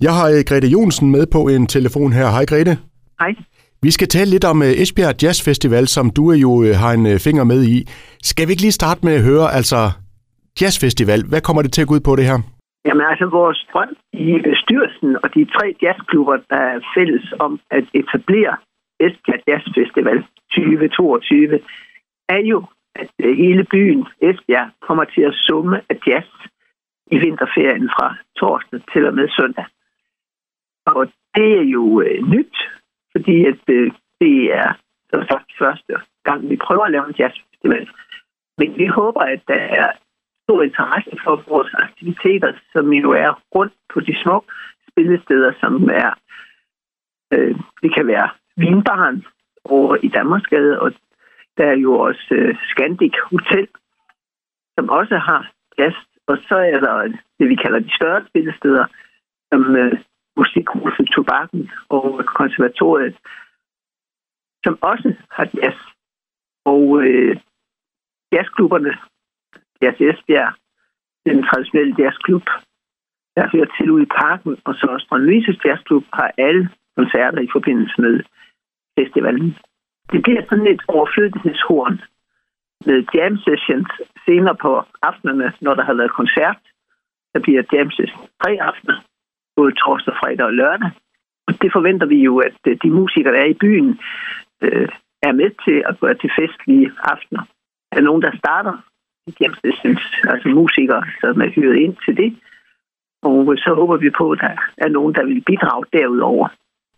Jeg har øh, Grete Jonsen med på en telefon her. Hej Grete. Hej. Vi skal tale lidt om øh, Esbjerg Jazz Festival, som du jo øh, har en finger med i. Skal vi ikke lige starte med at høre, altså Jazz Festival, hvad kommer det til at gå ud på det her? Jamen altså, vores drøm i bestyrelsen og de tre jazzklubber, der er fælles om at etablere Esbjerg Jazz Festival 2022, er jo, at hele byen Esbjerg kommer til at summe af jazz i vinterferien fra torsdag til og med søndag. Og det er jo øh, nyt, fordi at, øh, det er som sagt første gang, vi prøver at lave en jazzfestival. Men vi håber, at der er stor interesse for vores aktiviteter, som jo er rundt på de små spillesteder, som er, øh, det kan være Vinbaren over i Danmarksgade, og der er jo også øh, Scandic Hotel, som også har jazz. Og så er der det, vi kalder de større spillesteder, som øh, Musikhuset Tobakken og konservatoriet, som også har jazz. Og øh, jazzklubberne, Jazz Esbjerg, den traditionelle jazzklub, der hører til ude i parken, og så også Brøndvises Jazzklub har alle koncerter i forbindelse med festivalen. Det bliver sådan et overflødighedshorn med jam sessions senere på aftenerne, når der har været koncert. Der bliver jam sessions tre aftener, både torsdag, fredag og lørdag. Og det forventer vi jo, at øh, de musikere, der er i byen, øh, er med til at gøre til festlige aftener. Er nogen, der starter jam sessions, altså musikere, som er hyret ind til det. Og øh, så håber vi på, at der er nogen, der vil bidrage derudover.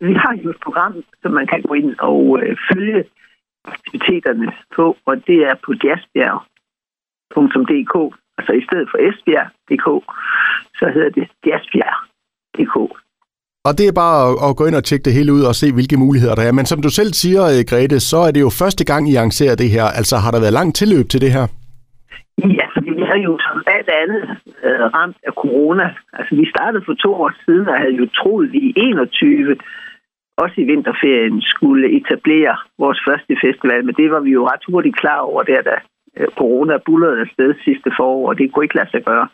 Vi har jo et program, som man kan gå ind og øh, følge aktiviteterne på, og det er på jazzbjerg.dk. Altså i stedet for esbjerg.dk, så hedder det jazzbjerg.dk. Og det er bare at, gå ind og tjekke det hele ud og se, hvilke muligheder der er. Men som du selv siger, øh, Grete, så er det jo første gang, I arrangerer det her. Altså har der været langt tilløb til det her? Ja, fordi vi har jo som alt andet øh, ramt af corona. Altså vi startede for to år siden og havde jo troet, at vi i 21 også i vinterferien skulle etablere vores første festival, men det var vi jo ret hurtigt klar over der, da øh, corona bullerede afsted sidste forår, og det kunne ikke lade sig gøre.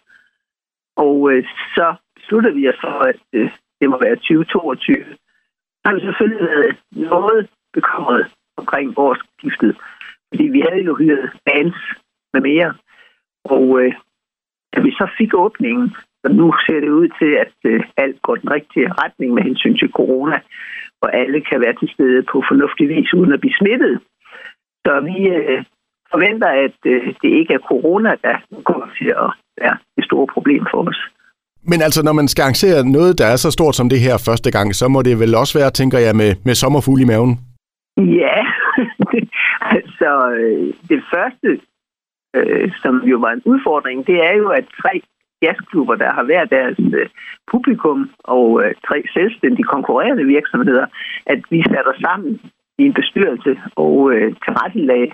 Og øh, så besluttede vi os for, at øh, det må være 2022. Så har vi selvfølgelig været noget bekymret omkring skiftet, fordi vi havde jo hyret bands med mere. Og øh, da vi så fik åbningen, så nu ser det ud til, at øh, alt går den rigtige retning med hensyn til corona, og alle kan være til stede på fornuftig vis uden at blive smittet. Så vi øh, forventer, at øh, det ikke er corona, der kommer til at være et stort problem for os. Men altså, når man skal arrangere noget, der er så stort som det her første gang, så må det vel også være, tænker jeg, med, med sommerfugl i maven? Ja, altså øh, det første, øh, som jo var en udfordring, det er jo, at tre jazzklubber, der har hver deres øh, publikum og øh, tre selvstændige konkurrerende virksomheder, at vi satte os sammen i en bestyrelse og øh, tilrettelagde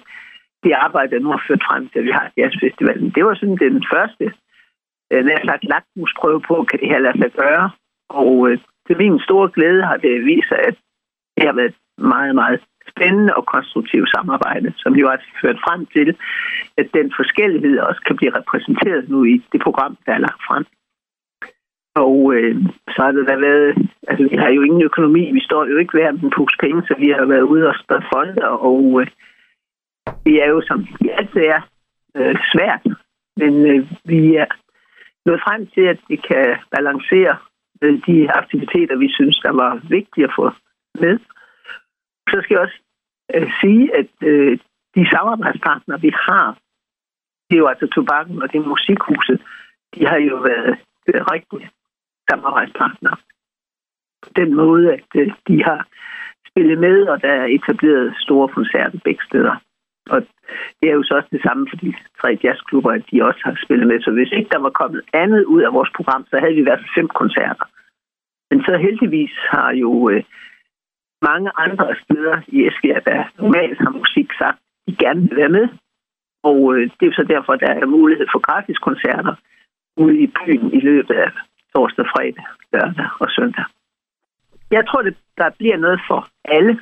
det arbejde, der nu har ført frem til, at vi har jazzfestivalen. Det var sådan den første, øh, når jeg sagt lakmusprøve på, kan det her lade sig gøre. Og øh, til min store glæde har det vist sig, at det har været meget, meget spændende og konstruktivt samarbejde, som jo har ført frem til, at den forskellighed også kan blive repræsenteret nu i det program, der er lagt frem. Og øh, så har det da været, altså vi har jo ingen økonomi, vi står jo ikke hver med en pus penge, så vi har været ude og spørge fonde, og øh, det er jo som det altid er øh, svært, men øh, vi er nået frem til, at vi kan balancere øh, de aktiviteter, vi synes, der var vigtige at få med. Så skal jeg også øh, sige, at øh, de samarbejdspartnere, vi har, det er jo altså Tobakken og det er Musikhuset, de har jo været øh, rigtige samarbejdspartnere. På den måde, at øh, de har spillet med, og der er etableret store koncerter begge steder. Og det er jo så også det samme for de tre jazzklubber, at de også har spillet med. Så hvis ikke der var kommet andet ud af vores program, så havde vi været fem koncerter. Men så heldigvis har jo øh, mange andre steder i Esbjerg, der normalt har musik sagt, de gerne vil være med. Og øh, det er så derfor, der er mulighed for gratis koncerter ude i byen i løbet af torsdag, fredag, lørdag og søndag. Jeg tror, det, der bliver noget for alle.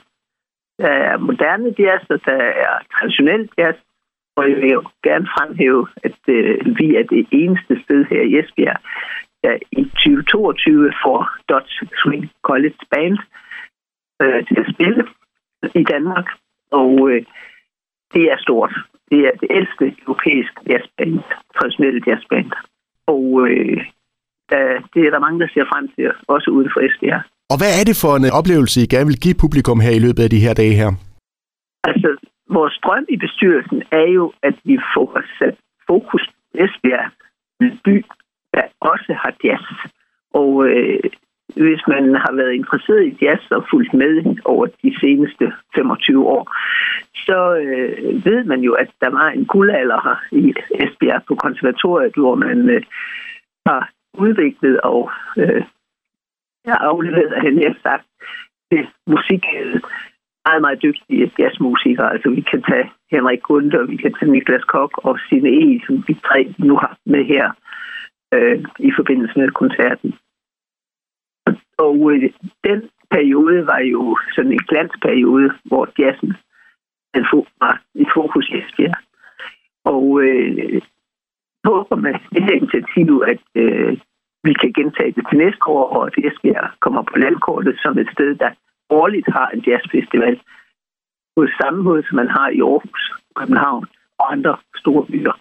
Der er moderne jazz, og der er traditionel jazz. Og jeg vil jo gerne fremhæve, at øh, vi er det eneste sted her i Esbjerg, der i 2022 får Dutch Swing College Band øh, til at spille i Danmark. Og øh, det er stort. Det er det ældste europæiske jazzband, traditionelle jazzband. Og øh, der, det er der mange, der ser frem til, også uden for Esbjerg. Og hvad er det for en oplevelse, I gerne vil give publikum her i løbet af de her dage her? Altså, vores drøm i bestyrelsen er jo, at vi får sat fokus på Esbjerg, en by, der også har jazz. Og øh, hvis man har været interesseret i jazz og fulgt med over de seneste 25 år, så øh, ved man jo, at der var en guldalder her i Esbjerg på konservatoriet, hvor man øh, har udviklet og øh, jeg afleverede han har sagt, til musik øh, meget, meget dygtige jazzmusikere. Altså vi kan tage Henrik Gunther, vi kan tage Niklas Kok og Sine E., som vi tre nu har med her øh, i forbindelse med koncerten. Og øh, den periode var jo sådan en glansperiode, hvor jazzen den var i fokus i Esbjerg. Og øh, håber med det her initiativ, at øh, vi kan gentage det til næste år, og at Esbjerg kommer på landkortet som et sted, der årligt har en jazzfestival på samme måde, som man har i Aarhus, København og andre store byer.